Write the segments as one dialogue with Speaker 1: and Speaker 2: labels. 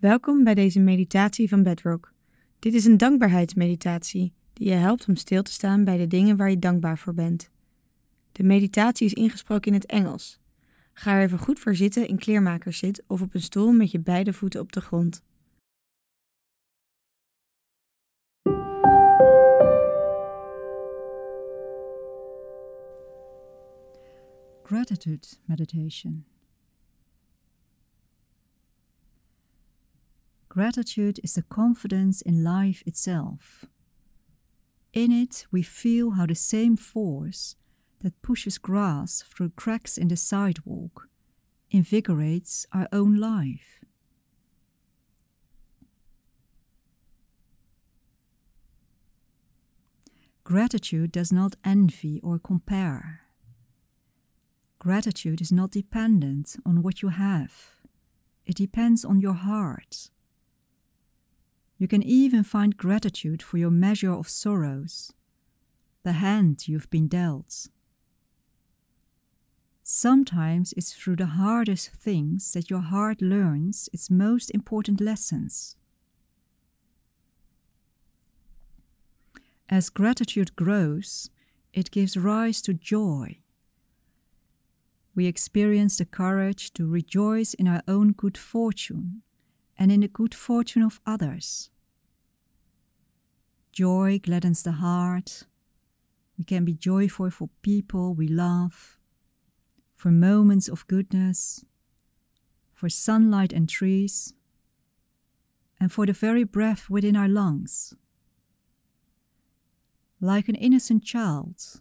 Speaker 1: Welkom bij deze meditatie van Bedrock. Dit is een dankbaarheidsmeditatie die je helpt om stil te staan bij de dingen waar je dankbaar voor bent. De meditatie is ingesproken in het Engels. Ga er even goed voor zitten in kleermakerszit of op een stoel met je beide voeten op de grond.
Speaker 2: Gratitude meditation. Gratitude is the confidence in life itself. In it, we feel how the same force that pushes grass through cracks in the sidewalk invigorates our own life. Gratitude does not envy or compare. Gratitude is not dependent on what you have, it depends on your heart. You can even find gratitude for your measure of sorrows, the hand you've been dealt. Sometimes it's through the hardest things that your heart learns its most important lessons. As gratitude grows, it gives rise to joy. We experience the courage to rejoice in our own good fortune and in the good fortune of others. Joy gladdens the heart. We can be joyful for people we love, for moments of goodness, for sunlight and trees, and for the very breath within our lungs. Like an innocent child,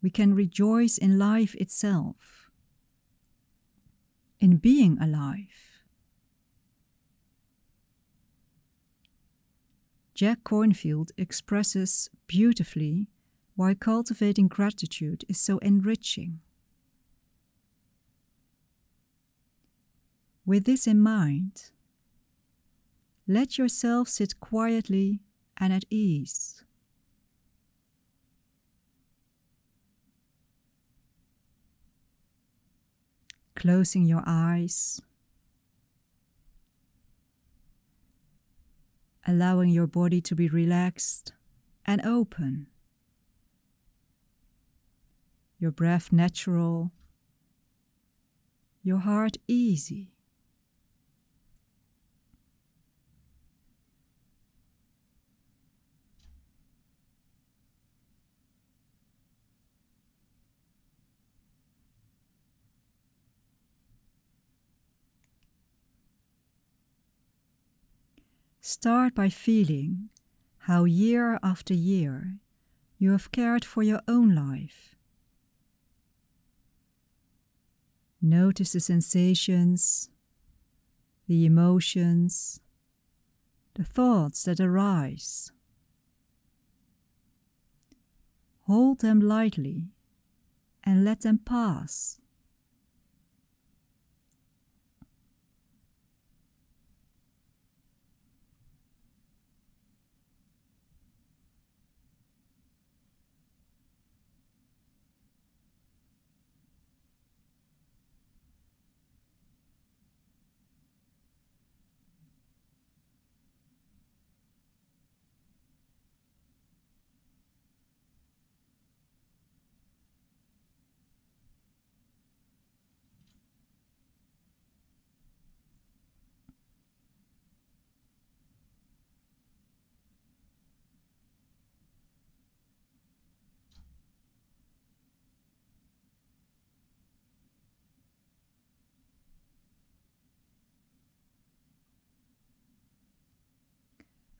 Speaker 2: we can rejoice in life itself, in being alive. Jack Kornfield expresses beautifully why cultivating gratitude is so enriching. With this in mind, let yourself sit quietly and at ease. Closing your eyes allowing your body to be relaxed and open. Your breath natural, your heart easy. Start by feeling how year after year you have cared for your own life. Notice the sensations, the emotions, the thoughts that arise. Hold them lightly and let them pass.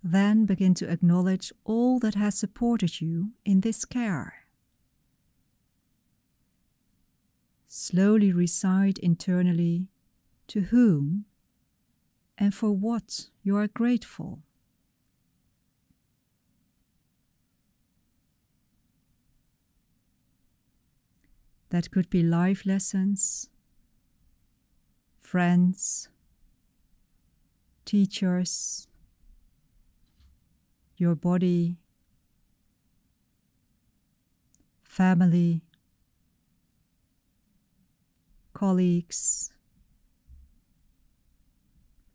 Speaker 2: Then begin to acknowledge all that has supported you in this care. Slowly recite internally to whom and for what you are grateful. That could be life lessons, friends, teachers, your body, family, colleagues,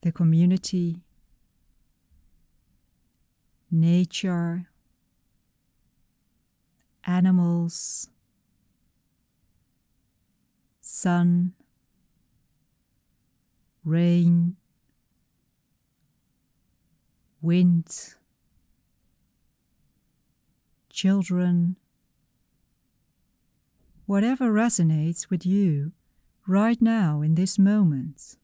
Speaker 2: the community, nature, animals, sun, rain, wind, children, whatever resonates with you right now in this moment.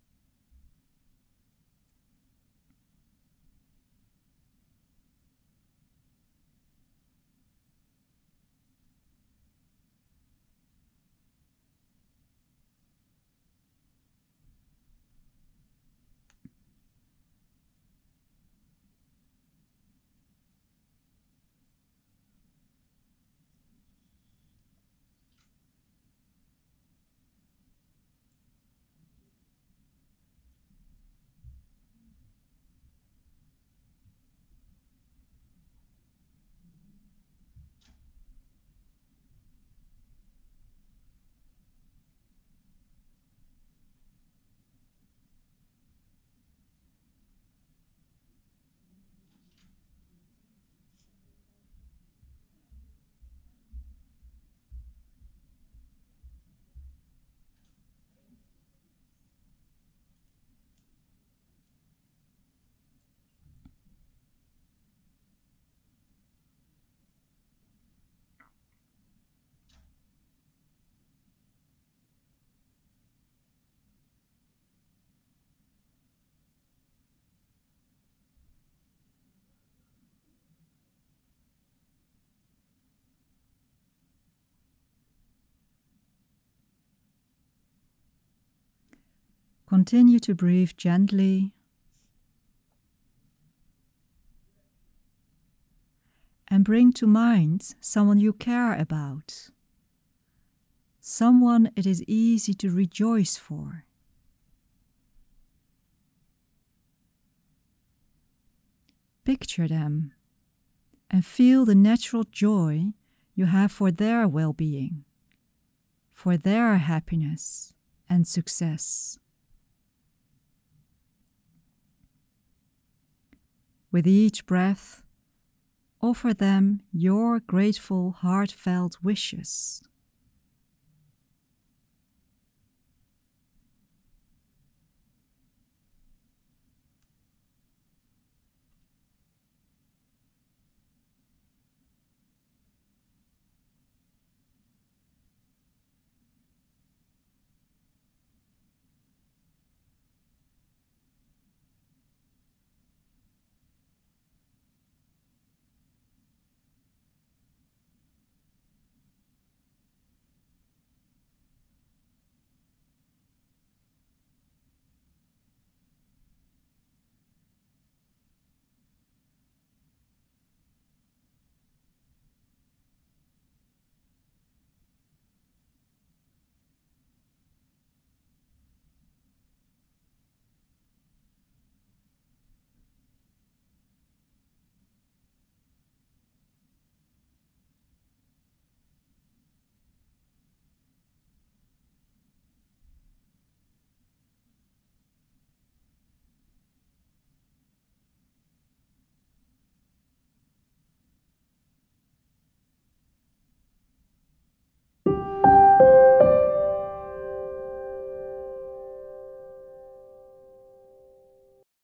Speaker 2: Continue to breathe gently. And bring to mind someone you care about, someone it is easy to rejoice for. Picture them and feel the natural joy you have for their well being, for their happiness and success. With each breath, offer them your grateful, heartfelt wishes.